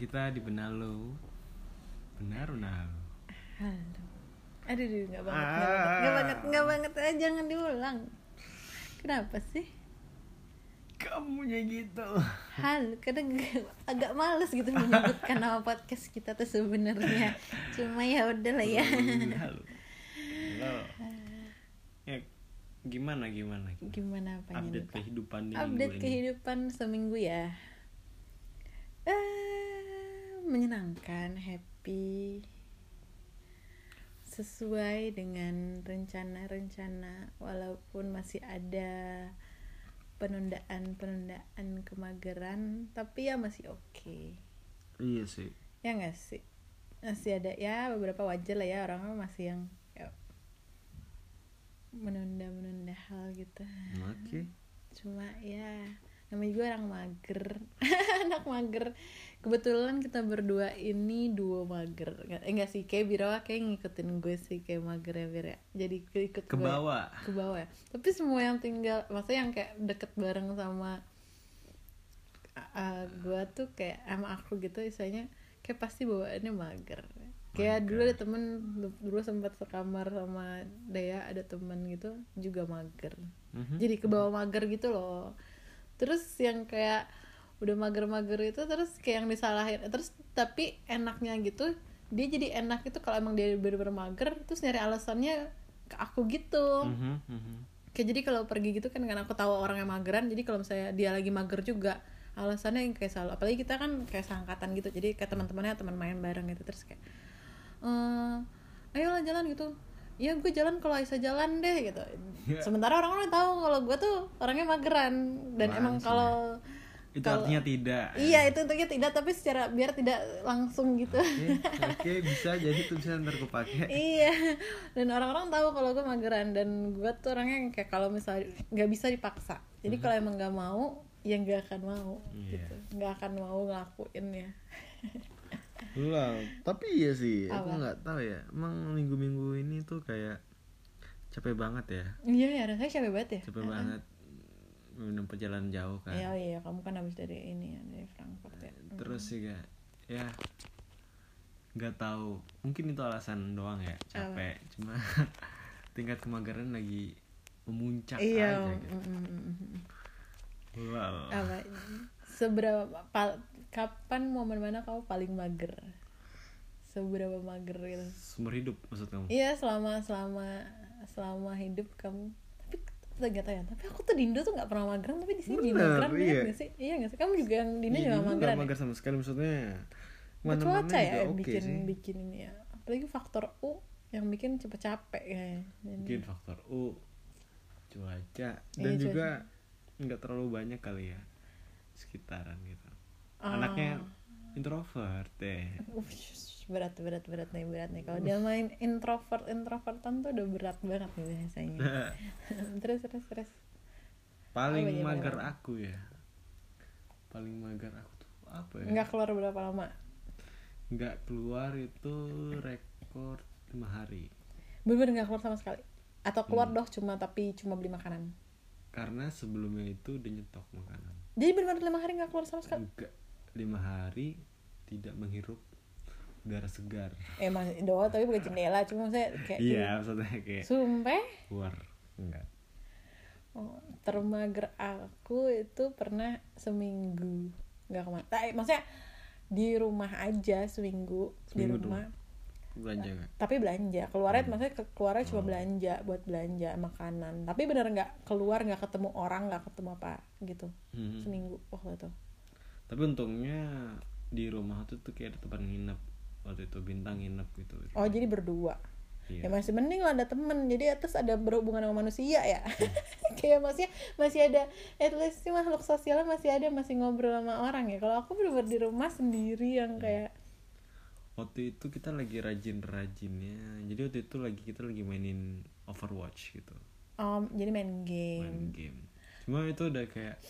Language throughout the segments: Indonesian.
kita di Benalu. Benar Benalu. Halo. Aduh, aduh, nggak banget, Ah. nggak banget, nggak banget, nggak banget. Eh, jangan diulang. Kenapa sih? Kamunya gitu. Halo, kadang agak males gitu menyebutkan nama podcast kita tuh sebenarnya. Cuma ya udahlah ya. Halo. Halo. Ya, gimana gimana? Gimana apanya Update nih, kehidupan Update ini. kehidupan seminggu ya. Eh, menyenangkan, happy. Sesuai dengan rencana-rencana walaupun masih ada penundaan-penundaan kemageran, tapi ya masih oke. Iya sih. Ya nggak sih? Masih ada ya beberapa wajar lah ya orang masih yang ya, menunda-menunda hal gitu Oke. cuma ya namanya juga orang mager anak mager kebetulan kita berdua ini duo mager eh, enggak sih kayak Birawa kayak ngikutin gue sih kayak mager ya Bir ya. jadi ikut Ke bawah. ke bawah ya. tapi semua yang tinggal maksudnya yang kayak deket bareng sama uh, gue tuh kayak sama aku gitu istilahnya kayak pasti bawaannya mager kayak dulu ada temen dulu sempat sekamar sama Dea ada temen gitu juga mager Mhm. jadi ke bawah mager gitu loh terus yang kayak udah mager-mager itu terus kayak yang disalahin terus tapi enaknya gitu dia jadi enak itu kalau emang dia bener-bener mager terus nyari alasannya ke aku gitu. Mhm, mhm. kayak jadi kalau pergi gitu kan kan aku tahu orang yang mageran jadi kalau misalnya dia lagi mager juga alasannya yang kayak selalu apalagi kita kan kayak seangkatan gitu jadi kayak teman-temannya teman main bareng gitu terus kayak eh ayolah jalan gitu ya gue jalan kalau Aisyah jalan deh gitu Ya. sementara orang-orang tahu kalau gue tuh orangnya mageran dan emang Langsung kalau Itu kalau- artinya tidak. iya itu untuknya tidak tapi secara biar tidak langsung gitu Oke, oke bisa jadi tuh bisa ntar kepake. iya dan orang-orang tahu kalau gue mageran dan gue tuh orangnya yang kayak kalau misalnya nggak bisa dipaksa jadi kalau emang nggak mau ya nggak akan mau Iya. gitu nggak akan mau ngelakuin ya Lah, tapi iya sih, aku Apa? nggak tahu ya. Emang minggu-minggu ini tuh kayak capek banget ya. iya ya rasanya capek banget ya Capek banget minum perjalanan jauh kan. ya oh iya kamu kan habis dari ini ya dari Frankfurt ya Terus sih gak, ya nggak tahu. Mungkin itu alasan doang ya, capek. Cuma tingkat kemageran lagi memuncak iya aja gitu. mm, mm, mm, mm. Wow. apa seberapa pal- kapan momen mana kamu paling mager seberapa mager gitu Seumur hidup maksud kamu? Iya selama selama selama hidup kamu tapi gak tahu ya tapi aku tuh di Indo tuh nggak pernah mageran tapi di sini di mageran iya. nggak sih iya nggak sih kamu juga yang di Indo Iya, juga mageran ya? mager sama sekali maksudnya. Itu Mana-mana cuaca ya oke bikin sih. bikin ini ya apalagi faktor U yang bikin cepet capek kayaknya Mungkin faktor U, cuaca dan Iya, juga nggak terlalu banyak kali ya sekitaran gitu. Ah. Anaknya introvert deh. Berat berat berat nih berat nih. Kalau dia main introvert introvertan tuh udah berat banget nih biasanya. Terus terus terus. Paling mager aku ya? Paling mager aku tuh apa ya? Nggak keluar berapa lama? Nggak keluar itu rekor lima hari. Bener-bener nggak keluar sama sekali. Atau keluar Hmm. doh cuma tapi cuma beli makanan. Karena sebelumnya itu udah nyetok makanan. Jadi bener-bener lima hari nggak keluar sama sekali? Enggak lima hari tidak menghirup udara segar. Emang doa tapi bukan jendela cuma saya kayak iya maksudnya kayak sumpah? keluar enggak. Oh, termager aku itu pernah seminggu nggak ke mana Nah, maksudnya di rumah aja seminggu, di Seminggu rumah. Belanja nggak? Tapi belanja keluarnya Hmm. maksudnya ke keluarnya cuma Oh. belanja buat belanja makanan. Tapi bener nggak keluar nggak ketemu orang nggak ketemu apa gitu. Mhm. seminggu waktu itu tapi untungnya di rumah tuh tuh kayak ada tempat nginep. Waktu itu bintang nginep gitu. Oh jadi berdua? Iya. ya masih mending lah ada temen. Jadi atas ada berhubungan sama manusia ya. Hmm. kayak masih masih ada at least sih makhluk sosialnya masih ada masih ngobrol sama orang ya. Kalau aku bener-bener di rumah sendiri yang Hmm. kayak waktu itu kita lagi rajin-rajinnya. Jadi waktu itu lagi kita lagi mainin Overwatch gitu. Um, jadi main game. Main game. Cuma itu udah kayak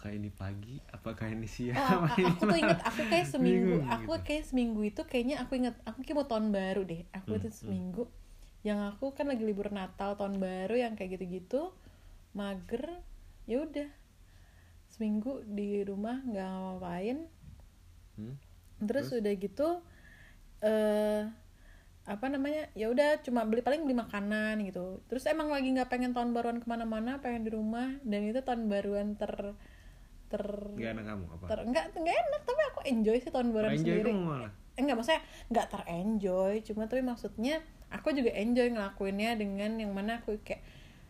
apakah ini pagi? Apakah ini siang? Oh, aku tuh inget aku kayak seminggu Bingung aku gitu. kayak seminggu itu kayaknya aku inget aku kayak mau tahun baru deh. Aku Hmm, itu hmm. seminggu. Yang aku kan lagi libur Natal tahun baru yang kayak gitu-gitu mager ya udah. Seminggu di rumah nggak ngapain Hmm? terus, udah gitu eh apa namanya ya udah cuma beli paling beli makanan gitu. Terus emang lagi nggak pengen tahun baruan ke mana-mana pengen di rumah. Dan itu tahun baruan ter ter Gak enak kamu apa? ter enggak enggak enak tapi aku enjoy sih tahun baruan Enjoy sendiri kamu malah. Eh, enggak maksudnya enggak terenjoy cuma tapi maksudnya aku juga enjoy ngelakuinnya dengan yang mana aku kayak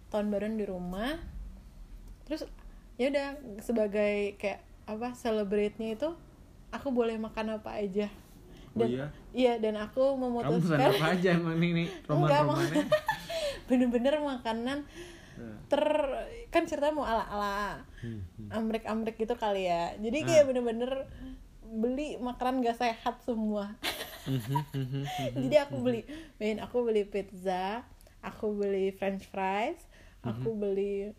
tahun baruan di rumah terus ya udah sebagai kayak apa celebrate-nya itu aku boleh makan apa aja Oh dan iya? iya dan aku Kamu memutuskan apa aja emang nih nih Enggak, bener-bener makanan Eh, ter kan ceritanya mau ala ala hmm, hmm. amrek-amrek gitu kali ya jadi Ah. kayak bener-bener beli makanan gak sehat semua Mhm, mhm, mhm. jadi aku beli main aku beli pizza aku beli french fries aku beli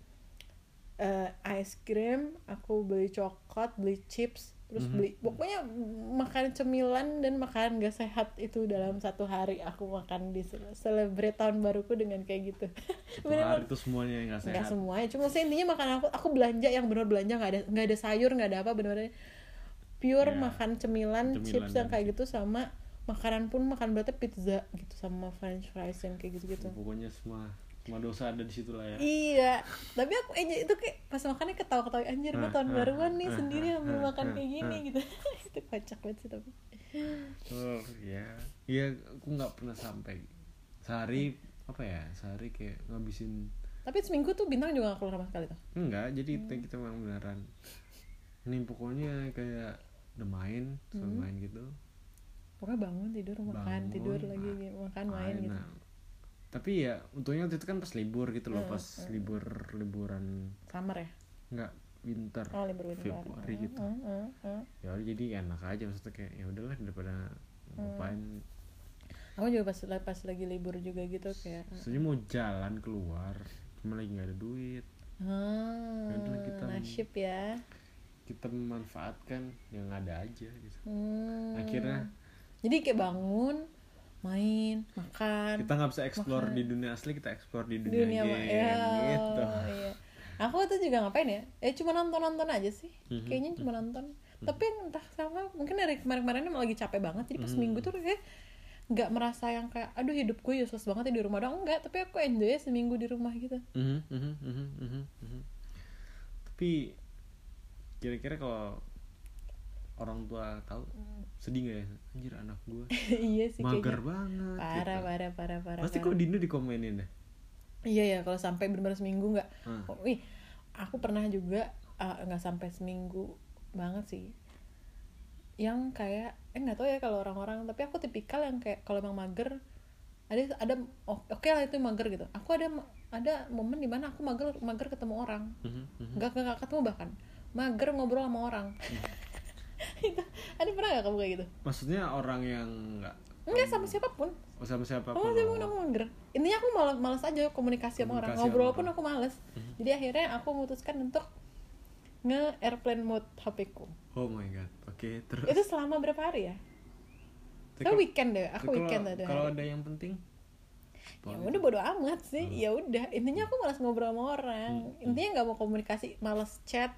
eh, ice cream aku beli coklat beli chips terus beli. Pokoknya makan cemilan dan makanan gak sehat itu dalam satu hari aku makan di cele- celebrate tahun baruku dengan kayak gitu. Hari itu semuanya yang gak sehat. semuanya cuma saya intinya makan aku aku belanja yang benar belanja nggak ada nggak ada sayur nggak ada apa benar-benar pure Ya, makan cemilan, cemilan chips yang kayak gitu sama makanan pun makan berarti pizza gitu sama french fries yang kayak gitu-gitu. Pokoknya semua semua dosa ada di situ lah ya. iya tapi aku enjoy itu kayak pas makannya ketawa-ketawa anjir gue Ah, tahun ah, baruan nih ah, sendiri ambil makan kayak gini gitu itu kocak banget sih tapi Oh ya, iya aku nggak pernah sampai sehari apa ya sehari kayak ngabisin tapi seminggu tuh bintang juga gak keluar sama sekali tuh enggak jadi Hmm. kita, kita memang beneran ini pokoknya kayak udah main Hmm. main gitu pokoknya bangun tidur makan Bangun, tidur lagi ma- makan main gitu nah. Tapi ya untungnya waktu itu kan pas libur gitu loh Hmm, pas libur liburan. Summer ya? Enggak winter. Oh libur winter Februari gitu. Hmm, hmm, hmm. ya udah jadi enak aja maksudnya kayak ya udahlah daripada Hmm. ngapain. Aku juga pas pas lagi libur juga gitu kayak sebenarnya mau jalan keluar cuma lagi nggak ada duit. Yaudah, kita- nasib ya. kita memanfaatkan yang ada aja gitu. Hmm. akhirnya jadi kayak bangun main makan. Kita nggak bisa explore di dunia asli kita explore di dunia, dunia game ya gitu. iya. aku tuh juga ngapain ya? Eh cuma nonton nonton aja sih. Mhm. kayaknya cuma nonton. Tapi entah sama mungkin dari kemarin-kemarin emang lagi capek banget. Jadi pas Mhm. seminggu tuh kayak nggak merasa yang kayak aduh hidup gue useless banget ya di rumah. Doang enggak. Tapi aku enjoy ya seminggu di rumah gitu. Mhm, mhm, mhm, mhm, mhm. tapi kira-kira kalau orang tua tahu sedih nggak ya anjir anak gue iya sih mager kayaknya banget parah gitu. parah parah parah pasti parah. kok Dino dikomenin deh iya ya kalau sampai benar-benar seminggu nggak Ah. Oh, wih, aku pernah juga uh, nggak sampai seminggu banget sih. Yang kayak eh nggak tahu ya kalau orang-orang, tapi aku tipikal yang kayak kalau emang mager ada ada oh, oke lah itu mager gitu. Aku ada ada momen di mana aku mager mager ketemu orang, Mhm, mhm. nggak nggak ketemu bahkan mager ngobrol sama orang. Itu ada pernah nggak kamu kayak gitu? maksudnya orang yang nggak Enggak sama siapa pun. oh, sama siapa Oh, siapa pun aku mager. Intinya aku malas malas aja komunikasi sama orang. Komunikasi Ngobrol sama pun aku males. Jadi akhirnya aku memutuskan untuk nge airplane mode HP ku. oh my god oke terus Itu selama berapa hari ya? Tapi kalau- weekend deh, aku kalau- weekend ada. kalau ada yang penting Ya udah bodo amat sih. Ya udah, intinya aku malas ngobrol sama orang. Hmm, Intinya nggak mau komunikasi, malas chat.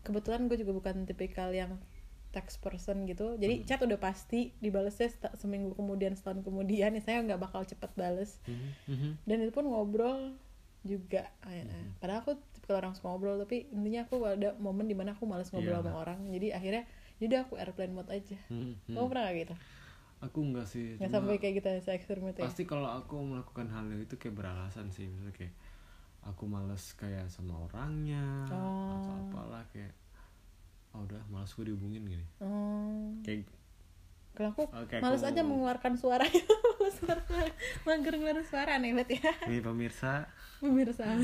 Kebetulan gue juga bukan tipikal yang text person gitu. Hmm. Jadi chat udah pasti dibalesnya seminggu kemudian, setahun kemudian. Ya saya nggak bakal cepet bales. Mhm, mhm. dan itu pun ngobrol juga Eh, eh. Hmm. padahal aku tipikal orang suka ngobrol tapi intinya aku ada momen di mana aku males ngobrol Iya. sama orang jadi akhirnya jadi aku airplane mode aja Mhm, mhm. kamu pernah gak gitu aku enggak sih nggak cuma sampai kayak gitu saya eksperimen ya pasti kalau aku melakukan hal itu kayak beralasan sih misalnya kayak aku males kayak sama orangnya atau Oh. apalah kayak oh udah males gue dihubungin gini. Hmm. kayak kalau aku Oke, males aku- aja mengeluarkan suara. Males mager ngeluarin suara aneh banget ya. Nih pemirsa. Pemirsa.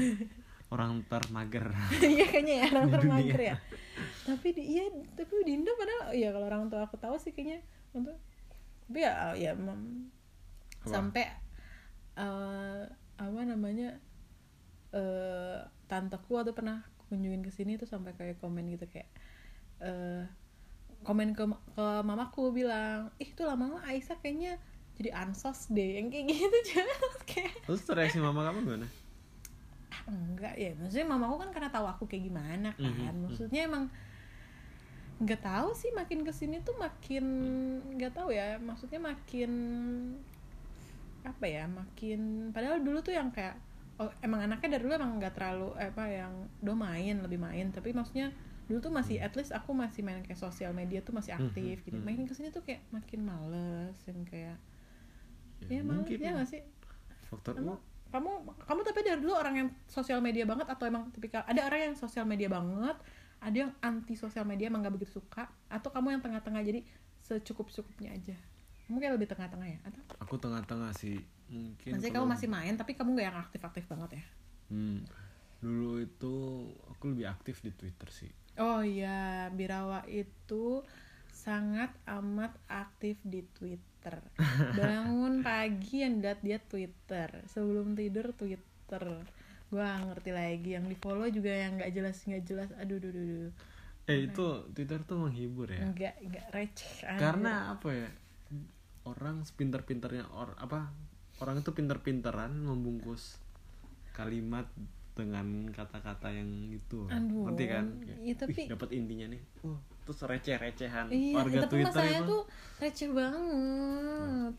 Orang termager. Iya kayaknya ya orang termager ya. Tapi di iya tapi di Indo padahal ya kalau orang tua aku tahu sih kayaknya untuk tapi ya ya mem- sampai eh, apa namanya eh tanteku atau pernah kunjungin ke sini tuh sampai kayak komen gitu kayak eh komen ke ke mamaku bilang ih tuh lama-lama Aisyah kayaknya jadi ansos deh. Yang kayak gitu juga kayak terus reaksi mama kamu gimana? Enggak ya. Maksudnya mamaku kan karena tahu aku kayak gimana kan. Mhm, maksudnya emang nggak tahu sih makin ke sini tuh makin nggak tahu ya. Maksudnya makin apa ya makin padahal dulu tuh yang kayak oh emang anaknya dari dulu emang nggak terlalu eh, apa yang do main lebih main. Tapi maksudnya dulu tuh masih at least aku masih main kayak sosial media tuh masih aktif gitu. hmm. makin ke sini tuh kayak makin males yang kayak Ya, ya, males mungkin ya nggak sih? Faktor Emang kamu kamu tapi dari dulu orang yang sosial media banget atau emang tipikal ada orang yang sosial media banget ada yang anti sosial media emang gak begitu suka atau kamu yang tengah-tengah jadi secukup cukupnya aja? Kamu kayak lebih tengah-tengah ya atau? Aku tengah-tengah sih mungkin maksudnya kamu masih main tapi kamu gak yang aktif-aktif banget ya Hmm, dulu itu aku lebih aktif di Twitter sih. oh iya Birawa itu sangat amat aktif di Twitter bangun pagi yang lihat dia Twitter sebelum tidur Twitter gua nggak ngerti lagi yang di follow juga yang nggak jelas nggak jelas aduh duh, duh, duh. Eh itu Twitter tuh menghibur ya. nggak nggak receh. Karena apa ya? Orang sepinter-pinternya or apa? Orang itu pinter-pinteran membungkus kalimat dengan kata-kata yang itu. Aduh, Ngerti kan? iya, tapi- dapat intinya nih. Wah, terus receh-recehan iya warga tapi Twitter masalahnya itu. tuh receh banget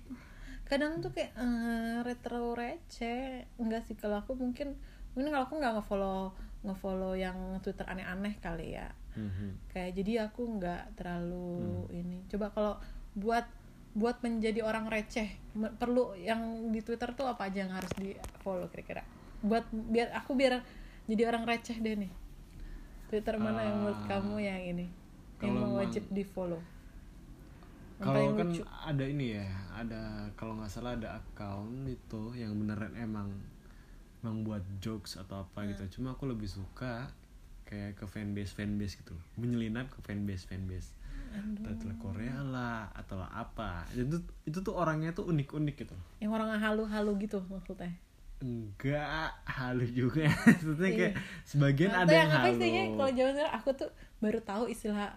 kadang tuh kayak eh, retro receh enggak sih kalau aku mungkin mungkin kalau aku nggak ngefollow ngefollow yang twitter aneh-aneh kali ya Mhm. kayak jadi aku nggak terlalu Hmm. ini coba kalau buat buat menjadi orang receh. Perlu yang di twitter tuh apa aja yang harus di follow kira-kira? Buat biar aku biar jadi orang receh deh nih. Twitter mana yang menurut Ah, kamu yang ini? Yang wajib di follow Kalau kan ada ini ya, ada kalau nggak salah ada account itu yang beneran emang emang buat jokes atau apa Hmm. gitu. Cuma aku lebih suka kayak ke fanbase fanbase gitu, menyelinap ke fanbase fanbase. Title Korea lah atau apa. Itu itu tuh orangnya tuh unik unik gitu. yang orang halu-halu gitu maksudnya Enggak halu juga. Maksudnya kayak Iya. sebagian Atau ada yang apa halu. istilahnya kalau zaman sekarang aku tuh baru tahu istilah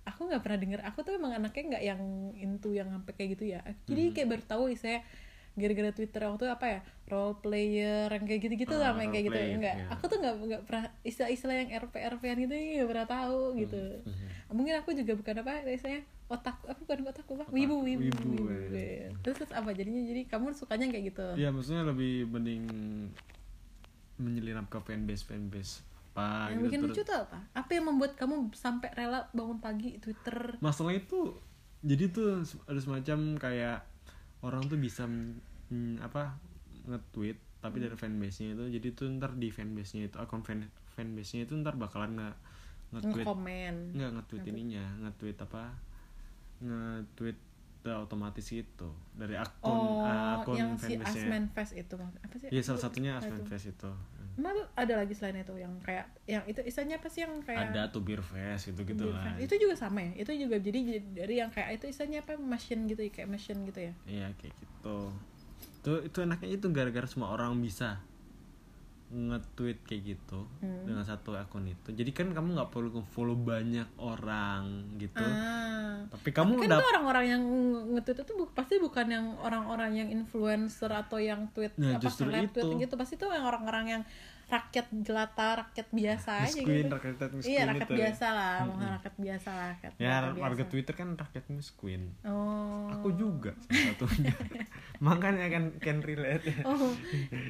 aku nggak pernah dengar aku tuh emang anaknya nggak yang into yang sampai kayak gitu ya jadi Hmm. kayak baru tahu istilah gara-gara Twitter waktu itu apa ya role player yang kayak gitu-gitu Ah, lah yang kayak gitu. player, enggak iya. aku tuh nggak nggak pernah istilah-istilah yang RP RPan gitu nggak pernah tahu gitu. Mhm. mungkin aku juga bukan apa istilahnya otak apa bukan otak apa wibu wibu, wibu, wibu, ya. terus, terus apa jadinya? Jadi kamu sukanya kayak gitu? Iya maksudnya lebih mending menyelinap ke fanbase fanbase apa yang gitu bikin terus- lucu tuh apa? Apa yang membuat kamu sampai rela bangun pagi Twitter? Masalah itu jadi tuh ada semacam kayak orang tuh bisa mm, apa nge-tweet tapi dari fanbase-nya itu jadi tuh ntar di fanbase-nya itu akun fan fanbase-nya itu ntar bakalan nge nge-tweet. Nggak nge-tweet ininya nge-tweet apa nge-tweet otomatis itu dari akun oh uh, akun yang si Asman Fest itu apa sih? Iya salah satunya Asman itu? Fest itu. Emang tuh ada lagi selain itu yang kayak yang itu istilahnya apa sih yang kayak ada tuh beer fest gitu gitu lah. Fest? itu juga sama ya? Itu juga jadi dari yang kayak itu istilahnya apa machine gitu ya? Kayak machine gitu ya? Iya kayak gitu. Tuh itu enaknya itu gara-gara semua orang bisa nge-tweet kayak gitu Hmm. dengan satu akun itu. Jadi kan kamu nggak perlu follow banyak orang gitu. ah Tapi kamu kan udah tuh orang-orang yang nge-tweet itu bu- pasti bukan yang orang-orang yang influencer atau yang tweet Nah, apa justru itu. gitu pasti tuh yang orang-orang yang rakyat jelata rakyat biasa Miss aja Queen, gitu rakyat Miss iya Queen rakyat itu. biasa lah mm rakyat biasa lah rakyat Ya warga biasa. Twitter kan rakyat Miss Queen. oh Aku juga salah satunya. Makanya kan can relate. oh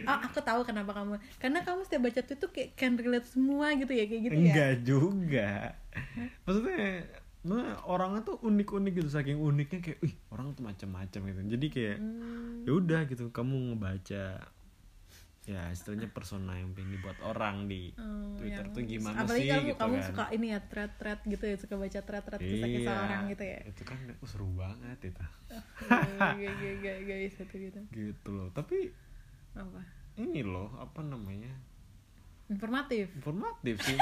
oh aku tahu kenapa kamu karena kamu setiap baca tweet tuh kayak can relate semua gitu ya kayak gitu ya Enggak juga. Maksudnya Nah, orangnya tuh unik-unik gitu saking uniknya kayak, wih orang tuh macam-macam gitu. Jadi kayak Hmm. ya udah gitu kamu ngebaca ya istilahnya persona yang pengen dibuat orang di Oh, Twitter yang- tuh gimana apalagi sih kamu, gitu kamu kan? suka ini ya thread-thread gitu ya suka baca thread-thread kisah-kisah iya orang gitu ya? itu kan oh, seru banget itu. Gak, gak, gak, bisa tuh gitu. Gitu loh tapi apa? ini loh apa namanya? Informatif. Informatif sih.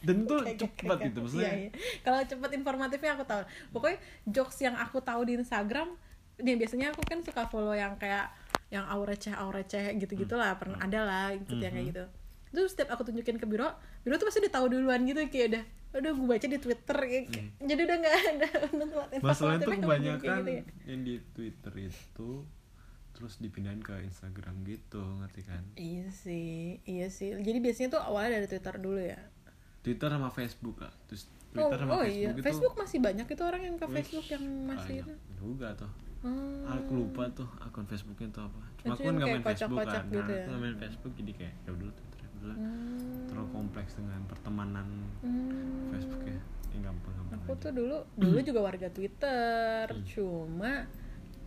Dan tuh kayak- gitu maksudnya. Iya, iya. kalau cepet informatifnya aku tahu. Pokoknya jokes yang aku tahu di Instagram nih biasanya aku kan suka follow yang kayak yang aureceh aureceh gitu gitulah pernah ada lah ikut yang kayak gitu. Itu setiap aku tunjukin ke biro biro tuh pasti udah tahu duluan gitu kayak udah udah gue baca di twitter kayak, kayak- jadi udah nggak ada masalahnya tuh kebanyakan gitu ya. yang di Twitter itu terus dipindahin ke Instagram gitu ngerti kan? Iya sih iya sih. Jadi biasanya tuh awalnya dari Twitter dulu ya? Twitter sama Facebook lah terus oh, Twitter sama oh Facebook iya. itu Facebook masih banyak itu orang yang ke Facebook yang masih itu. juga tuh Hmm. aku lupa tuh akun Facebooknya tuh apa cuma aku kan nggak main Facebook kan gitu nah, ya? aku nggak main Facebook jadi kayak ya udah Twitter udah Hmm. terlalu kompleks dengan pertemanan Hmm. Facebook ya ini gampang gampang aku aja. tuh dulu dulu juga warga Twitter Hmm. cuma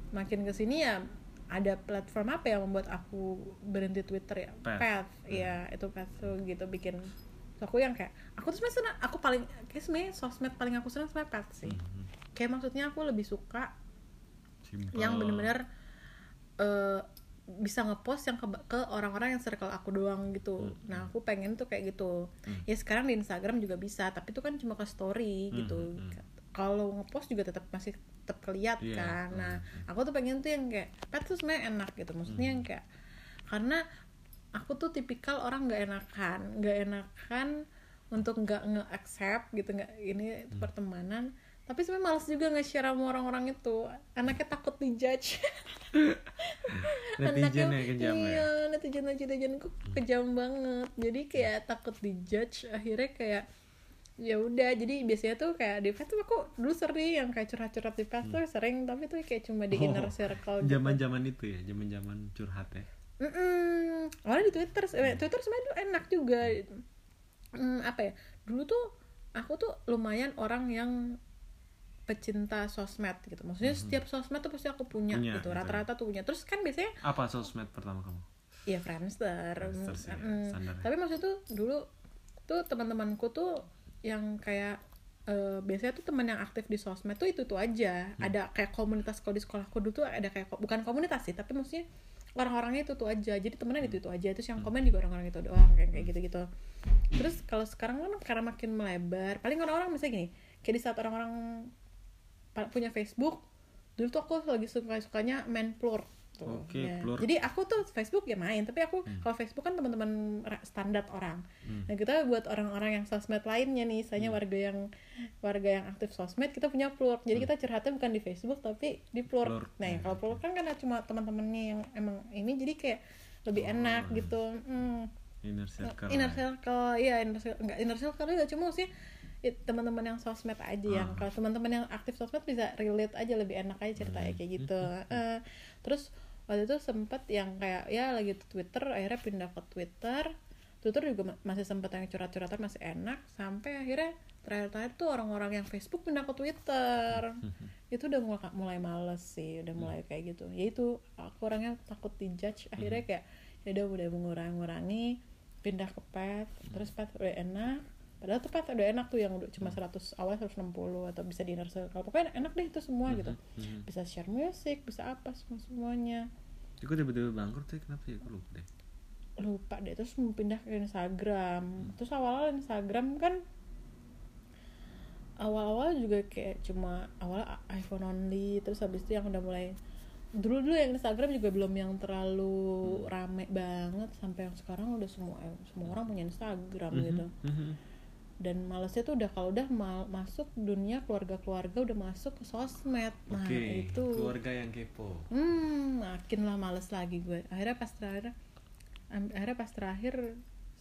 makin ke sini ya ada platform apa yang membuat aku berhenti Twitter ya Path. Path ya itu Path tuh gitu bikin so, aku yang kayak aku tuh sebenarnya aku paling kayak sebenarnya sosmed paling aku senang sebenarnya Path sih Mhm. kayak maksudnya aku lebih suka Simple. yang bener-bener eh, bisa ngepost yang ke, ke orang-orang yang circle aku doang gitu. Hmm. Nah aku pengen tuh kayak gitu. Hmm. Ya sekarang di Instagram juga bisa, tapi itu kan cuma ke story Hmm, gitu. hmm. Kalau ngepost juga tetap masih tetap keliat Iya, kan. hmm, Nah hmm. aku tuh pengen tuh yang kayak pet tuh sebenarnya enak gitu. Maksudnya Hmm. yang kayak karena aku tuh tipikal orang nggak enakan, nggak enakan untuk nggak nge-accept gitu nggak ini Hmm. pertemanan tapi sebenarnya males juga nge-share sama orang-orang itu anaknya takut dijudge netizen Anaknya- ya kejam iya ya netizen netizen kejam banget jadi kayak takut dijudge akhirnya kayak ya udah jadi biasanya tuh kayak di tuh aku dulu sering yang kayak curhat-curhat di pet tuh sering tapi tuh kayak cuma di inner Oh, circle gitu. zaman zaman itu ya zaman zaman curhat ya Mm-mm. Awalnya di Twitter, eh, Twitter sebenarnya dulu enak juga. Hmm, apa ya? Dulu tuh aku tuh lumayan orang yang pecinta sosmed gitu. Maksudnya setiap sosmed tuh pasti aku punya, Punya, gitu. gitu. Rata-rata tuh punya. Terus kan biasanya apa sosmed pertama kamu ya Friendster. Friendster sih, ya, Mm. ya. Tapi maksudnya tuh dulu tuh teman-temanku tuh yang kayak eh, biasanya tuh teman yang aktif di sosmed tuh itu tuh aja. Hmm. Ada kayak komunitas kalau di sekolahku dulu tuh ada kayak bukan komunitas sih, tapi maksudnya orang-orangnya itu tuh aja. Jadi temennya itu itu aja. Terus Hmm. yang komen juga orang-orang itu doang kayak kayak gitu-gitu. Terus kalau sekarang kan karena makin melebar, paling orang-orang misalnya gini, kayak di saat orang-orang punya Facebook, dulu tuh aku lagi suka-sukanya main plur tuh. Oke, Ya. Plur. Jadi aku tuh Facebook ya main, tapi aku kalau Facebook kan teman-teman standar orang. Hmm. Nah, kita buat orang-orang yang sosmed lainnya nih, misalnya warga yang warga yang aktif sosmed, kita punya plur. Jadi kita curhatnya bukan di Facebook tapi di plur. Plur. Nah, yang kalau plur kan karena cuma teman-temannya yang emang ini jadi kayak lebih Oh, enak iya. gitu. Hmm inner circle inner circle iya inner circle enggak inner circle juga cuma ya, teman-teman yang sosmed aja yang Ah. kalau teman-teman yang aktif sosmed bisa relate aja lebih enak aja ceritanya Hmm. kayak gitu. Eh, terus waktu itu sempet yang kayak ya lagi Twitter akhirnya pindah ke Twitter. Twitter juga ma- masih sempet yang curhat-curhatan masih enak sampai akhirnya terakhir-terakhir tuh orang-orang yang Facebook pindah ke Twitter. Itu udah mulai mulai males sih udah mulai kayak gitu. Ya itu aku orangnya takut dijudge. Akhirnya kayak ya udah udah mengurangi pindah ke pet. Terus pet udah enak padahal tuh pet udah enak tuh yang udah cuma 100 awal 160 atau bisa di inner circle pokoknya enak deh itu semua gitu Mhm. bisa share music bisa apa semua semuanya Itu tiba-tiba bangkrut ya kenapa ya? Aku lupa deh. lupa deh terus mau pindah ke Instagram terus awal-awal Instagram kan awal-awal juga kayak cuma awal iPhone only terus habis itu yang udah mulai dulu dulu yang Instagram juga belum yang terlalu rame banget sampai yang sekarang udah semua semua orang punya Instagram gitu Mhm. Dan malesnya tuh udah kalau udah mal- masuk dunia keluarga-keluarga udah masuk ke sosmed. Nah Oke, itu. keluarga yang kepo. hmm makin lah males lagi gue. Akhirnya pas terakhir akhirnya pas terakhir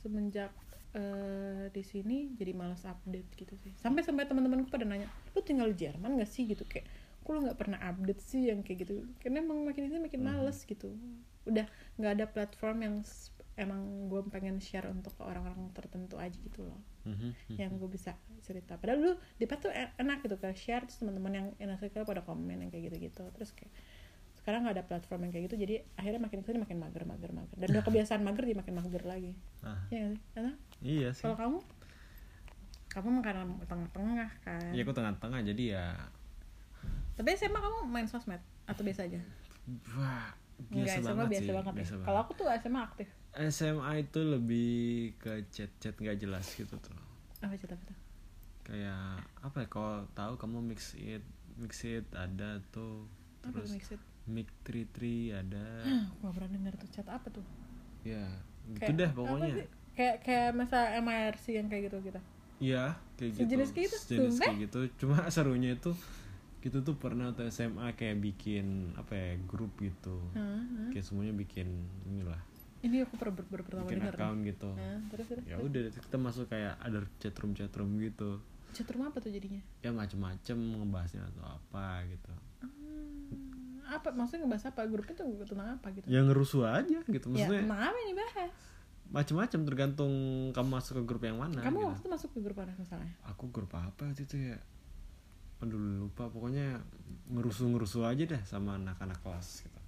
semenjak eh, di sini jadi malas update gitu sih. Sampai sampai teman-temanku pada nanya lu tinggal di Jerman gak sih? Gitu kayak kok lu nggak pernah update sih? Yang kayak gitu. Karena emang makin ini makin males gitu. Udah nggak ada platform yang emang gue pengen share untuk orang-orang tertentu aja gitu loh. Mhm. yang gue bisa cerita. Padahal dulu di Pet tuh e- enak gitu kayak share terus teman-teman yang inner circle pada komen yang kayak gitu-gitu. Terus kayak sekarang nggak ada platform yang kayak gitu jadi akhirnya makin ke sini makin mager mager mager. Dan udah kebiasaan mager jadi makin mager lagi. Ah, ya Karena iya sih. kalau kamu? Kamu karena tengah-tengah kan. Ya aku tengah-tengah jadi ya tapi SMA kamu main sosmed? Atau biasa aja? Wah Enggak, biasa SMA banget biasa sih. banget ya. biasa Kalau aku tuh SMA aktif. SMA itu lebih ke chat-chat nggak jelas gitu tuh. Apa cerita apa tuh? Kayak apa ya kalau tahu kamu mix it mix it ada tuh Apa tuh terus Mixit? mic tri tri ada Aku gak pernah denger tuh chat apa tuh? ya gitu Kayak deh apa pokoknya? Kayak kayak masa MIRC yang kayak gitu kita. Iya kayak gitu Sejenis kayak gitu, Sejenis kayak gitu cuma serunya itu kita tuh pernah atau SMA kayak bikin apa ya grup gitu. Hah. kayak semuanya bikin inilah. Ini aku per, per, per- pertama bikin denger nih. account gitu. Terus terus ya udah kita masuk kayak ada chatroom chatroom gitu. Chatroom apa tuh jadinya? Ya macem-macem ngebahasnya atau apa gitu. Hmm, apa maksudnya ngebahas apa? Grupnya tuh tentang apa gitu? Ya ngerusuh aja gitu ya maksudnya tentang apa yang dibahas macem-macem tergantung kamu masuk ke grup yang mana kamu gitu. waktu itu masuk ke grup mana misalnya? Aku grup apa waktu itu ya aduh lupa. Pokoknya ngerusuh-ngerusuh aja deh sama anak-anak kelas gitu.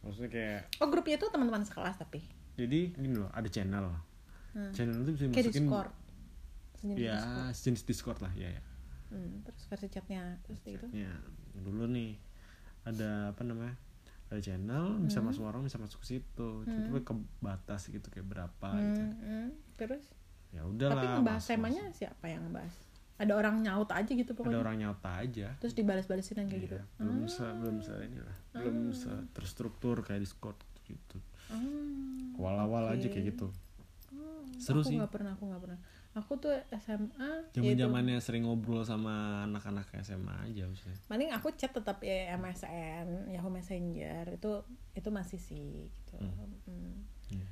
Maksudnya kayak oh grupnya itu teman-teman sekelas tapi? Jadi gini loh ada channel. Hmm. channel itu bisa kayak dimasukin discord. Sejenis ya Discord. sejenis discord lah ya ya. Hmm, terus versi chatnya terus gitu? Ya dulu nih ada apa namanya? Ada channel bisa masuk orang bisa masuk ke situ. Tapi kebatas gitu kayak berapa gitu. Hmm, hmm. terus? Ya udahlah tapi ngebahas temanya siapa yang ngebahas ada orang nyaut aja gitu masuk. ada pokoknya. orang nyata aja. Terus dibalas-balasin kayak gitu. Iya, belum se belum se inilah belum se terstruktur kayak discord gitu. Hmm, awal-awal aja oke. kayak gitu. Oh, Seru aku sih. nggak pernah aku nggak pernah. Aku tuh SMA zaman yaitu- zamannya sering ngobrol sama anak-anak SMA aja maksudnya. Paling aku chat tetap ya MSN Yahoo Messenger itu itu masih sih gitu. Hmm. Iya.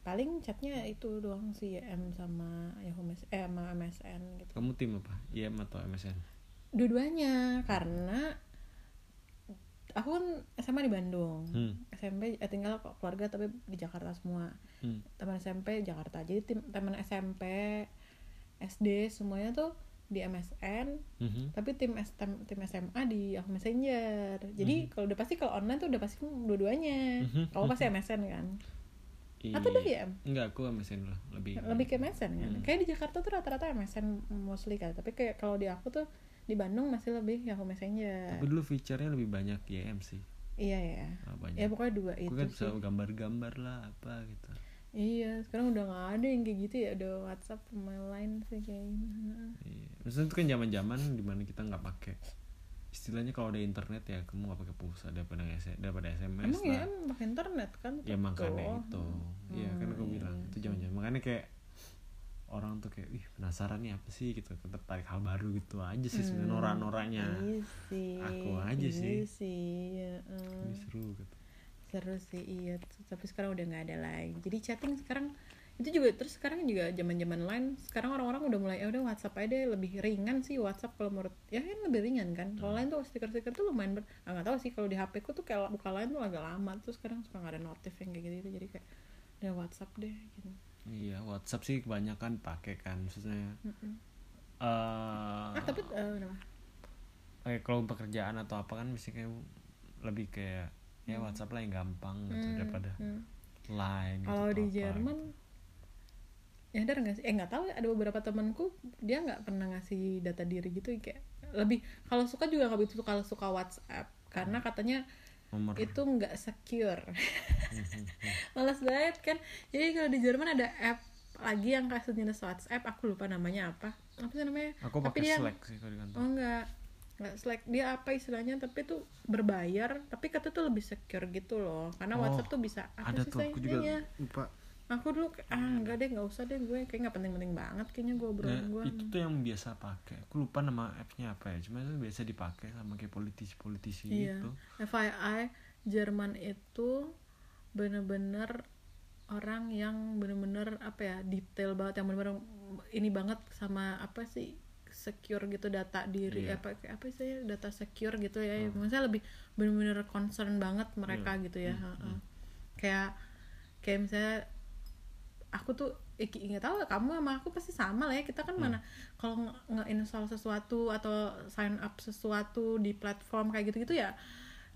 Paling chatnya itu doang sih YM sama Yahoo Mes eh sama MSN gitu kamu tim apa IM atau MSN dua-duanya karena aku kan SMA di Bandung hmm. SMP eh, tinggal kok keluarga tapi di Jakarta semua Hmm. teman SMP Jakarta jadi tim teman SMP SD semuanya tuh di MSN Mhm. tapi tim S- tim, tim SMA di Yahoo Messenger jadi Mhm. kalau udah pasti kalau online tuh udah pasti dua-duanya Mhm. kamu pasti MSN kan. Atau udah ya enggak aku MSN lah lebih lebih ke MSN kan? Hmm. kayak di Jakarta tuh rata-rata MSN mostly kan tapi kayak kalau di aku tuh di Bandung masih lebih Yahoo Messenger. Aku dulu feature-nya lebih banyak YM sih. Iya ya Ah, banyak. Ya pokoknya dua aku itu kan bisa gambar-gambar lah apa gitu. Iya sekarang udah nggak ada yang kayak gitu ya udah WhatsApp sama lain sih kayak Heeh. Iya. Maksudnya itu kan zaman-zaman di mana kita nggak pakai istilahnya kalau ada internet ya kamu nggak pakai pulsa daripada S- daripada SMS emang ya lah. emang pakai internet kan? Ya makanya itu. Iya kan aku Hmm, bilang iya itu zaman-zaman makanya kayak orang tuh kayak ih penasaran nih apa sih? Gitu. Tertarik hal baru gitu aja sih sebenarnya Hmm, norak-noraknya. Iya sih. Aku aja iya sih. sih ya. Ini seru gitu. Seru sih iya. Tapi sekarang udah nggak ada lagi. Jadi chatting sekarang itu juga terus sekarang juga zaman zaman lain sekarang orang-orang udah mulai ya udah WhatsApp aja deh lebih ringan sih WhatsApp kalau menurut ya kan lebih ringan kan? Kalau lain tuh stiker-stiker tuh lumayan ber ah, nggak tahu sih kalau di HP ku tuh kayak buka lain tuh agak lama terus sekarang suka nggak ada notif yang kayak gitu jadi kayak udah WhatsApp deh gitu. Iya WhatsApp sih kebanyakan pakai kan maksudnya. Mm-mm. eh ah tapi eh, kenapa kayak kalau pekerjaan atau apa kan mesti kayak lebih kayak ya WhatsApp lah yang gampang gitu Hmm, daripada hmm. line gitu kalau di apa Jerman ya ada nggak sih? Eh nggak tahu ya ada beberapa temanku dia nggak pernah ngasih data diri gitu kayak lebih kalau suka juga nggak begitu kalau suka WhatsApp karena katanya gitu. nomor. itu nggak secure. Malas banget kan? Jadi kalau di Jerman ada app lagi yang kayak sejenis WhatsApp aku lupa namanya apa. Apa sih namanya? Aku Tapi pakai dia- Slack sih kalau di kantor. Oh enggak nggak Slack. Dia apa istilahnya tapi tuh berbayar tapi kata tuh lebih secure gitu loh. Karena Oh, WhatsApp tuh bisa apa ada sih tuh aku juga lupa aku dulu ah enggak deh nggak usah deh gue kayak nggak penting-penting banget kayaknya gue Nah, obrolan gue itu tuh yang biasa pakai aku lupa nama appnya apa ya cuma itu biasa dipakai sama kayak politisi-politisi Iya. gitu FYI Jerman itu bener-bener orang yang bener-bener apa ya detail banget yang bener-bener ini banget sama apa sih secure gitu data diri Iya. apa kayak apa sih data secure gitu ya maksudnya lebih bener-bener concern banget mereka Iya. gitu ya Hmm, heeh. kayak kayak misalnya aku tuh eh, nggak tahu kamu sama aku pasti sama lah ya kita kan mana kalau nge- nge-install sesuatu atau sign up sesuatu di platform kayak gitu-gitu ya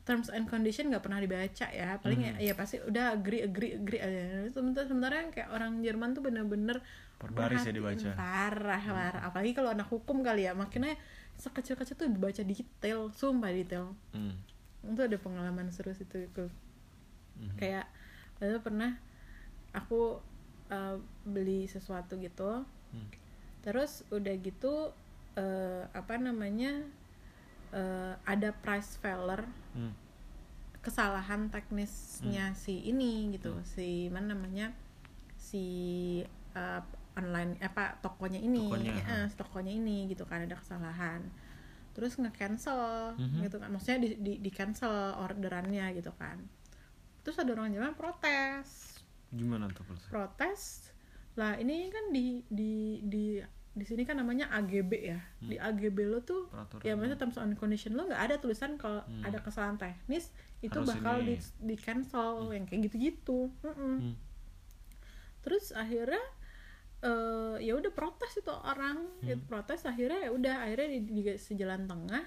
terms and condition nggak pernah dibaca ya paling ya, ya pasti udah agree agree agree aja. Sementara sementara yang kayak orang Jerman tuh bener-bener Per baris ya dibaca. parah parah. Apalagi kalau anak hukum kali ya makanya sekecil-kecil tuh dibaca detail sumpah detail. Hmm. itu ada pengalaman seru situ itu. Mhm. kayak itu pernah aku uh, beli sesuatu gitu. Hmm. terus udah gitu uh, apa namanya uh, ada price failure Hmm. kesalahan teknisnya si ini gitu si mana namanya si uh, online apa tokonya ini. Tokonya, ya, si tokonya ini gitu kan ada kesalahan. Terus nge-cancel Mhm. gitu kan maksudnya di, di, di cancel orderannya gitu kan. Terus ada orang Jerman protes gimana tuh kalau protes lah ini kan di di di di sini kan namanya AGB ya di AGB lo tuh peraturan ya maksudnya terms and condition lo nggak ada tulisan kalau Hmm. ada kesalahan teknis itu Harus bakal ini. di di cancel yang kayak gitu-gitu Mm-mm. Hmm. terus akhirnya eh ya udah protes itu orang Hmm. gitu, protes akhirnya ya udah akhirnya di, di sejalan tengah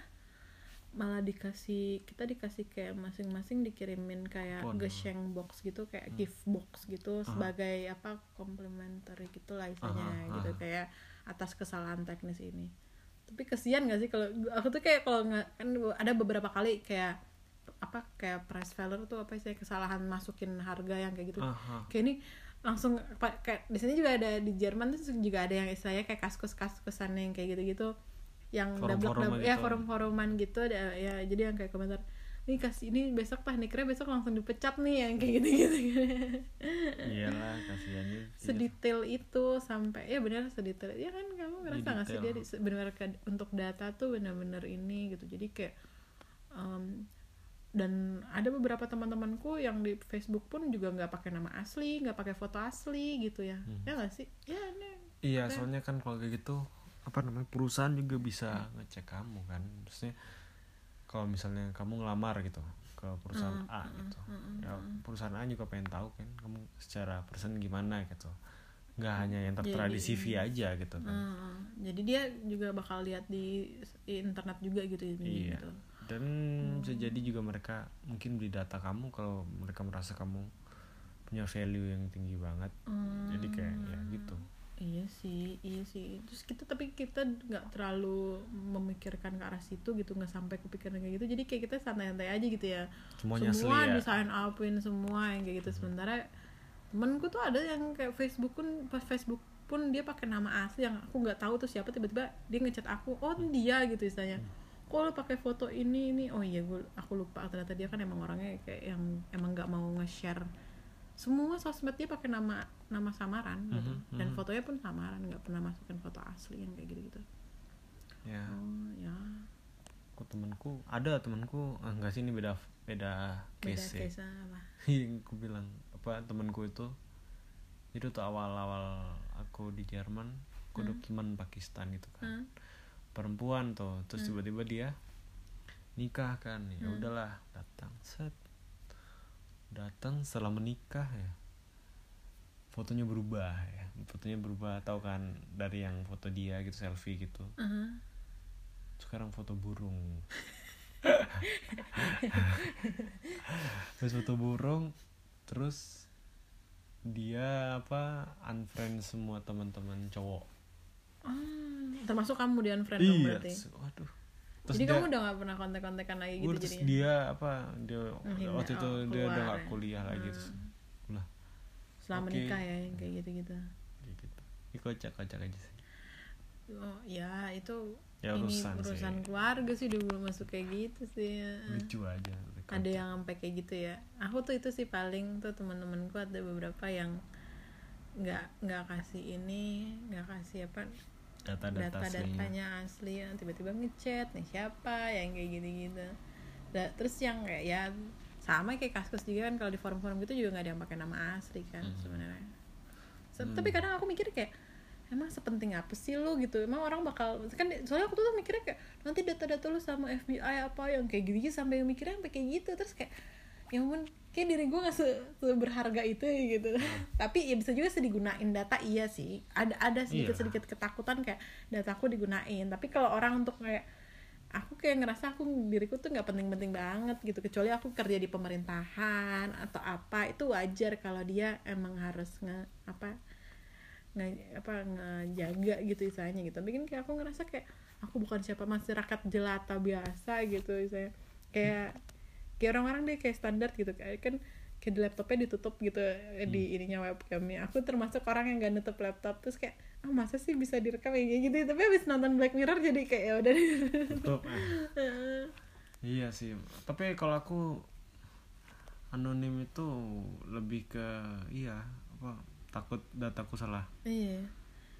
malah dikasih kita dikasih kayak masing-masing dikirimin kayak Waduh. gesheng box gitu Hmm. kayak gift box gitu sebagai apa complimentary gitu lah istilahnya Aha, gitu aha. kayak atas kesalahan teknis ini tapi kesian gak sih kalau aku tuh kayak kalau nggak kan ada beberapa kali kayak apa kayak price failure tuh apa sih kesalahan masukin harga yang kayak gitu Aha. kayak ini langsung kayak di sini juga ada di Jerman tuh juga ada yang istilahnya kayak kaskus kaskusan yang kayak gitu gitu yang Forum-foruman double ya gitu. forum foruman gitu ada ya jadi yang kayak komentar ini kasih ini besok tekniknya besok langsung dipecat nih yang kayak gitu gitu iyalah kasihan juga sedetail itu sampai ya benar sedetail ya kan kamu ngerasa nggak sih dia benar untuk data tuh benar-benar ini gitu jadi kayak em, dan ada beberapa teman-temanku yang di Facebook pun juga nggak pakai nama asli nggak pakai foto asli gitu ya. Hmm. ya nggak sih? Ya ini iya soalnya kan kalau kayak gitu apa namanya perusahaan juga bisa ngecek kamu kan. Maksudnya kalau misalnya kamu ngelamar gitu ke perusahaan A gitu ya perusahaan A juga pengen tahu kan kamu secara person gimana gitu. Nggak hanya yang tertera di CV aja gitu kan. Hmm, jadi dia juga bakal lihat di internet juga gitu ini Iya. gitu. dan bisa jadi juga mereka mungkin beli data kamu kalau mereka merasa kamu punya value yang tinggi banget Hmm, jadi kayak ya gitu iya sih, iya sih. Terus kita tapi kita nggak terlalu memikirkan ke arah situ gitu, nggak sampai kepikiran kayak gitu. Jadi kayak kita santai-santai aja gitu ya. semuanya semua asli ya di sign upin semua yang kayak gitu. Sementara temenku tuh ada yang kayak Facebook pun pas Facebook pun dia pakai nama asli yang aku nggak tahu tuh siapa tiba-tiba dia ngechat aku, oh dia gitu istilahnya. Kok lo pakai foto ini ini? Oh iya gue aku lupa ternyata dia kan emang orangnya kayak yang emang nggak mau nge-share semua sosmed dia pakai nama nama samaran gitu. Mhm, dan mhm. fotonya pun samaran nggak pernah masukin foto asli yang kayak gitu gitu ya. Oh ya. Aku temanku ada temanku ah, enggak sih ini beda beda beda case ya. case apa? Yang aku bilang apa temanku itu itu tuh awal-awal aku di Jerman aku ada teman Pakistan gitu kan. Hmm. perempuan tuh terus tiba-tiba dia nikah kan ya udahlah datang. Set datang setelah menikah ya. Fotonya berubah ya. Fotonya berubah tahu kan dari yang foto dia gitu selfie gitu. Aha. sekarang foto burung. Terus foto burung terus dia apa unfriend semua teman-teman cowok. Ah, termasuk kamu di unfriend dong iya berarti? terus- waduh terus jadi dia, kamu udah gak pernah kontak-kontakan lagi gitu terus jadinya dia apa dia Menghindar- waktu itu oh, dia udah gak ya. kuliah lagi Hmm. terus lah setelah Oke. menikah ya yang kayak gitu-gitu kayak gitu ini kocak kocak aja sih oh ya itu Ya, ini urusan sih. keluarga sih belum masuk kayak gitu sih lucu aja ada yang sampai kayak gitu ya aku tuh itu sih paling tuh teman-temanku ada beberapa yang nggak nggak kasih ini nggak kasih apa data-data data-datanya asli tiba-tiba ngechat nih siapa? yang kayak gitu-gitu. Da- terus yang kayak ya sama kayak kasus juga kan kalau di forum-forum gitu juga nggak ada yang pakai nama asli kan Hmm. sebenarnya. Se- tapi kadang aku mikir kayak emang sepenting apa sih lu? gitu. Emang orang bakal kan soalnya aku tuh mikirnya kayak nanti data-data lu sama FBI apa? yang kayak gitu sampai mikirnya sampai kayak gitu. Terus kayak ya ampun kayak diri gue gak se, berharga itu ya gitu. Tapi ya bisa juga sih digunain data iya sih. Ada ada sedikit Iya. sedikit ketakutan kayak dataku digunain. Tapi kalau orang untuk kayak aku kayak ngerasa aku diriku tuh nggak penting-penting banget gitu. Kecuali aku kerja di pemerintahan atau apa itu wajar kalau dia emang harus nge apa nge, apa ngejaga gitu istilahnya gitu. Tapi kan kayak aku ngerasa kayak aku bukan siapa masyarakat jelata biasa gitu saya kayak kayak orang-orang deh kayak standar gitu kayak kan kayak di laptopnya ditutup gitu eh, di ininya webcamnya. Aku termasuk orang yang gak nutup laptop terus kayak ah masa sih bisa direkam kayak gitu. Tapi habis nonton Black Mirror jadi kayak ya udah. Tutup, ah. iya sih. Tapi kalau aku anonim itu lebih ke iya apa takut dataku salah. Iya.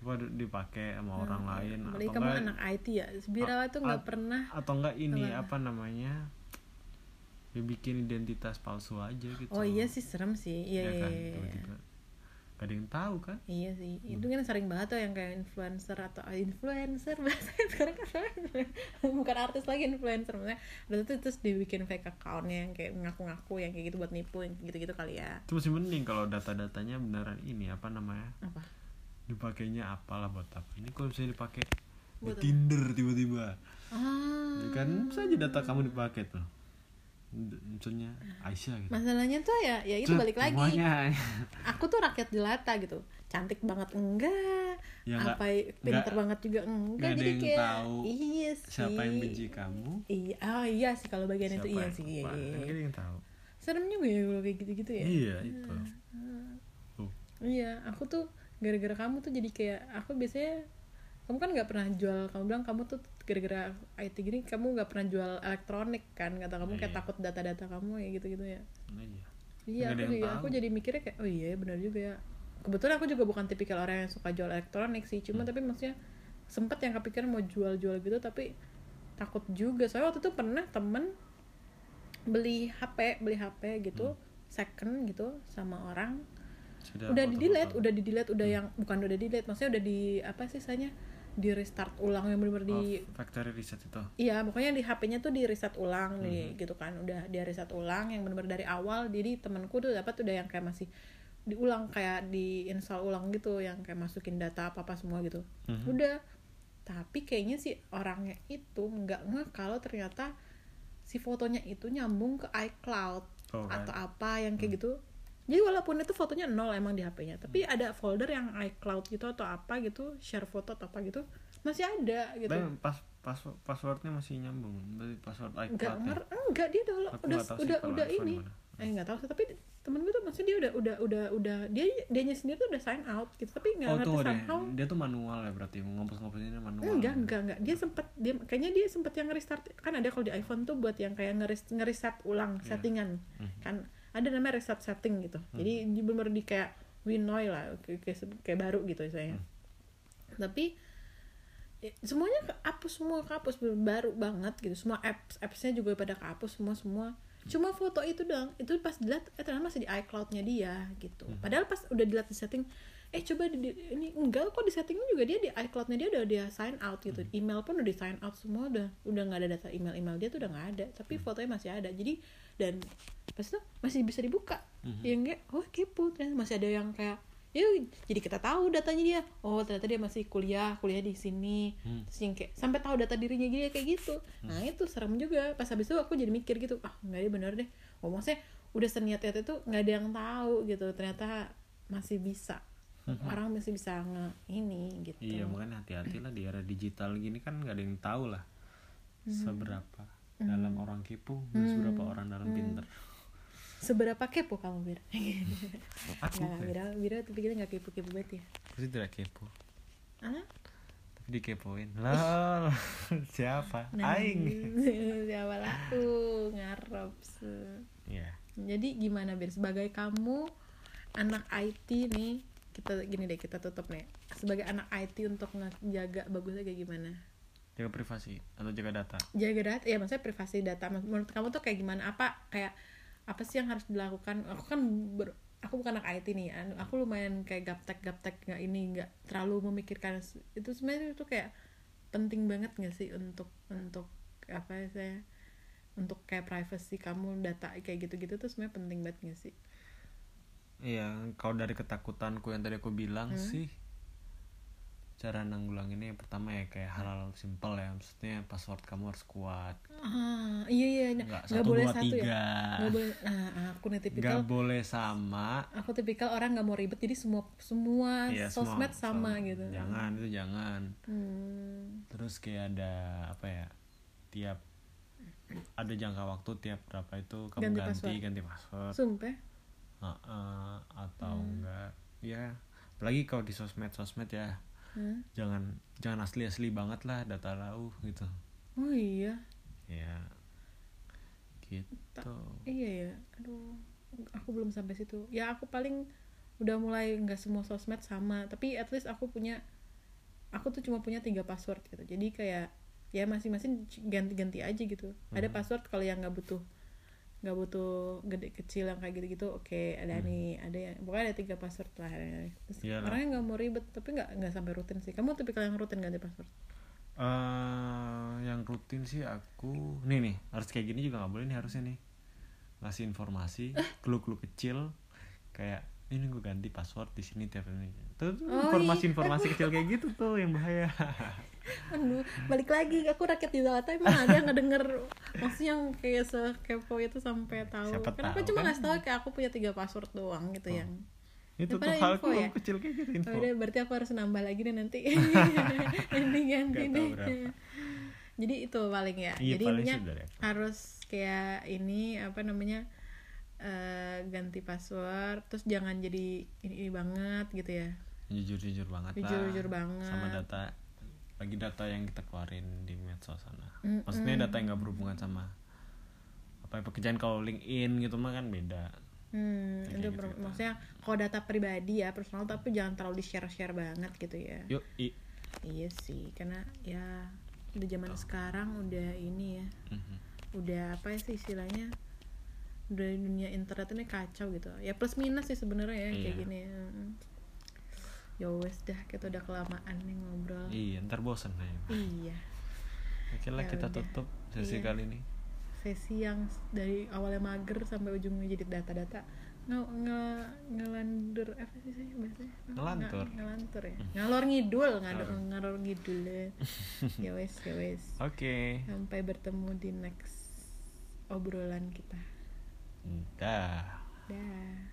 Apa dipakai sama orang lain apalagi atau kamu enggak anak IT ya? Birawa tuh nggak pernah atau enggak ini apa namanya ya bikin identitas palsu aja gitu. Oh iya sih serem sih. Iya ya iya kan iya, iya. tiba-tiba gak ada yang tahu kan? Iya sih, itu kan sering banget tuh yang kayak influencer atau ah, influencer bahasanya sekarang kan bukan artis lagi influencer. Maksudnya udah tuh terus dibikin fake accountnya yang kayak ngaku-ngaku yang kayak gitu buat nipu yang gitu-gitu kali ya. Itu masih mending kalau data-datanya beneran ini apa namanya? Apa? dipakainya apalah buat apa? Ini kalau misalnya dipakai di? Tinder tiba-tiba. Ah, ya kan bisa aja data kamu dipakai tuh Misalnya Aisyah gitu masalahnya tuh ya ya itu Cet, balik lagi. semuanya. Aku tuh rakyat jelata gitu, cantik banget enggak, Ya, apa pinter nggak- banget juga enggak, nggak ada jadi yang kayak tahu iya sih. siapa yang benci kamu Iya, oh iya sih kalau bagian siapa itu iya sih. Iya, iya, kan yang tahu Serem juga ya kalau kayak gitu-gitu ya. iya itu tuh Iya, aku tuh gara-gara kamu tuh jadi kayak aku biasanya kamu kan nggak pernah jual kamu bilang kamu tuh gara-gara IT gini kamu nggak pernah jual elektronik kan? Kata kamu kayak Iya. takut data-data kamu ya gitu-gitu ya. Nah, iya. Iya aku juga tahu. aku jadi mikirnya kayak oh iya benar juga ya. Kebetulan aku juga bukan tipikal orang yang suka jual elektronik sih cuma Hmm. tapi maksudnya sempet yang kepikiran mau jual-jual gitu tapi takut juga. Soalnya waktu itu pernah temen beli HP beli HP gitu Hmm. second gitu sama orang. Sudah udah di delete udah di delete udah yang bukan udah di delete maksudnya udah di apa sih saya di restart ulang yang benar oh, di factory reset itu iya pokoknya di HP-nya tuh di reset ulang nih Mhm. gitu kan udah dia reset ulang yang benar-benar dari awal jadi temanku tuh dapat udah yang kayak masih diulang kayak di install ulang gitu yang kayak masukin data apa apa semua gitu Mhm. udah tapi kayaknya si orangnya itu nggak nge kalau ternyata si fotonya itu nyambung ke iCloud Oh, kan. atau apa yang kayak gitu jadi walaupun itu fotonya nol emang di HP-nya tapi ada folder yang iCloud gitu atau apa gitu share foto atau apa gitu masih ada gitu Dan pas pas passwordnya masih nyambung dari password nggak iCloud ya. nger enggak dia udah Aku udah udah udah ini gimana. eh nggak tahu sih tapi temen gue tuh maksudnya dia udah udah udah udah dia dianya sendiri tuh udah sign out gitu tapi nggak Oh ngerti somehow dia tuh manual ya berarti ngopos-ngoposinnya manual. enggak enggak enggak dia sempet dia kayaknya dia sempet yang restart kan ada kalau di iPhone tuh buat yang kayak ngeres ngereset ulang Iya. settingan Hmm. kan ada namanya reset setting gitu. Jadi di bener di kayak Winoy lah kayak, kayak, baru gitu saya Hmm. tapi eh, semuanya kehapus semua kehapus baru banget gitu. Semua apps appsnya juga pada kehapus semua semua. Cuma foto itu dong itu pas dilihat eh ternyata masih di iCloudnya dia gitu. Hmm. padahal pas udah dilihat di setting eh coba di, di- ini enggak kok di settingnya juga dia di iCloudnya dia udah dia sign out gitu. Hmm. email pun udah di sign out semua udah udah nggak ada data email email dia tuh udah nggak ada tapi Hmm. fotonya masih ada. Jadi dan pas itu masih bisa dibuka. Mhm. yang kayak oh kepo ternyata masih ada yang kayak ya jadi kita tahu datanya dia. Oh ternyata dia masih kuliah kuliah di sini. Hmm. terus yang kayak sampai tahu data dirinya dia kayak gitu. Nah itu serem juga. Pas habis itu aku jadi mikir gitu ah nggak ada bener deh. Oh maksudnya udah seniat niat itu nggak ada yang tahu gitu. Ternyata masih bisa orang masih bisa nge ini gitu. Iya makanya hati-hati lah di era digital gini kan nggak ada yang tahu lah seberapa dalam orang kepo dan seberapa orang dalam pinter. seberapa kepo kamu bir Aku nggak bira? Bira tuh pikirnya nggak kepo kepo banget ya. Aku sih tidak kepo, ah tapi dikepoin. Lol, siapa? Nah, Aing. siapa lah aku ngarep se- Iya. jadi gimana bir sebagai kamu anak IT nih kita gini deh kita tutup nih. Sebagai anak IT untuk ngejaga bagusnya kayak gimana? Jaga privasi atau jaga data. jaga data ya maksudnya privasi data. Menurut kamu tuh kayak gimana? Apa kayak apa sih yang harus dilakukan? Aku kan ber- aku bukan anak IT nih an- aku lumayan kayak gaptek gaptek nggak ini nggak terlalu memikirkan. Itu sebenarnya itu kayak penting banget nggak sih untuk untuk apa ya saya untuk kayak privacy kamu data kayak gitu-gitu tuh sebenarnya penting banget nggak sih Iya, kalau dari ketakutanku yang tadi aku bilang Hmm. sih cara nanggulanginnya yang pertama ya kayak hal-hal simpel ya maksudnya password kamu harus kuat. Ah iya iya nggak nggak satu boleh dua satu ya? tiga. Nggak boleh nah aku nih nggak tipikal boleh sama. Aku tipikal orang nggak mau ribet jadi semua semua Iya, semua- sosmed sama sama. gitu. Jangan itu jangan. Hmm. terus kayak ada apa ya tiap ada jangka waktu tiap berapa itu kamu Ganti ganti password. ganti password. Sumpah Heeh, atau Hmm. enggak. Ya apalagi kalau di sosmed sosmed ya. Hah? jangan jangan asli asli banget lah data lau gitu. Oh iya? Ya gitu. Iya ya aduh aku belum sampai situ. Ya aku paling udah mulai nggak semua sosmed sama tapi at least aku punya aku tuh cuma punya tiga password gitu. Jadi kayak ya masing-masing ganti-ganti aja gitu. Ada password kalau yang nggak butuh nggak butuh gede kecil yang kayak gitu-gitu oke ada nih ada yang pokoknya ada tiga password lah terus orangnya nggak mau ribet tapi nggak nggak sampai rutin sih. Kamu tipikal yang rutin ganti password? Eh yang rutin sih aku nih nih harus kayak gini juga nggak boleh nih harusnya nih. Ngasih informasi clue-clue kecil kayak ini gue ganti password di sini tiap ini tuh Oh, informasi-informasi kecil kayak gitu tuh yang bahaya. Aduh, balik lagi aku rakyat di data emang ada yang ngedenger? Maksudnya yang kayak sekepo itu sampai tahu. Siapa kenapa tahu cuma kan? ngasih tahu kayak aku punya tiga password doang gitu yang itu tuh hal info ya? kecil kayak gitu info. Oh, udah berarti aku harus nambah lagi deh nanti. Ganti ganti Nggak deh. jadi itu paling ya. Iya, jadi paling intinya harus kayak ini apa namanya eh, ganti password terus jangan jadi ini, ini banget gitu ya. Jujur-jujur banget lah. Jujur-jujur banget. sama data lagi data yang kita keluarin di medsos sana. Mm-mm. maksudnya data yang nggak berhubungan sama apa pekerjaan kalau LinkedIn gitu mah kan beda. Hmm, Kayak itu gitu, gitu. maksudnya kalau data pribadi ya personal tapi jangan terlalu di share share banget gitu ya. Yuk i iya sih karena ya udah zaman sekarang udah ini ya. Mhm. udah apa sih istilahnya udah dunia internet ini kacau gitu. Ya plus minus sih sebenarnya ya kayak Iya. gini ya. ya wes dah kita udah kelamaan nih ngobrol. Iya ntar bosan nih. Iya. Oke lah Ya kita udah. tutup sesi Iya. kali ini. Sesi yang dari awalnya mager sampai ujungnya jadi data-data. Nge nge ngelandur apa sih sih bahasanya? Ngelantur. Nge- ngelantur ya? Ngalor ngidul ngalor. ngalor ngidul ya wes ya wes. Oke. Sampai bertemu di next obrolan kita dah. Dah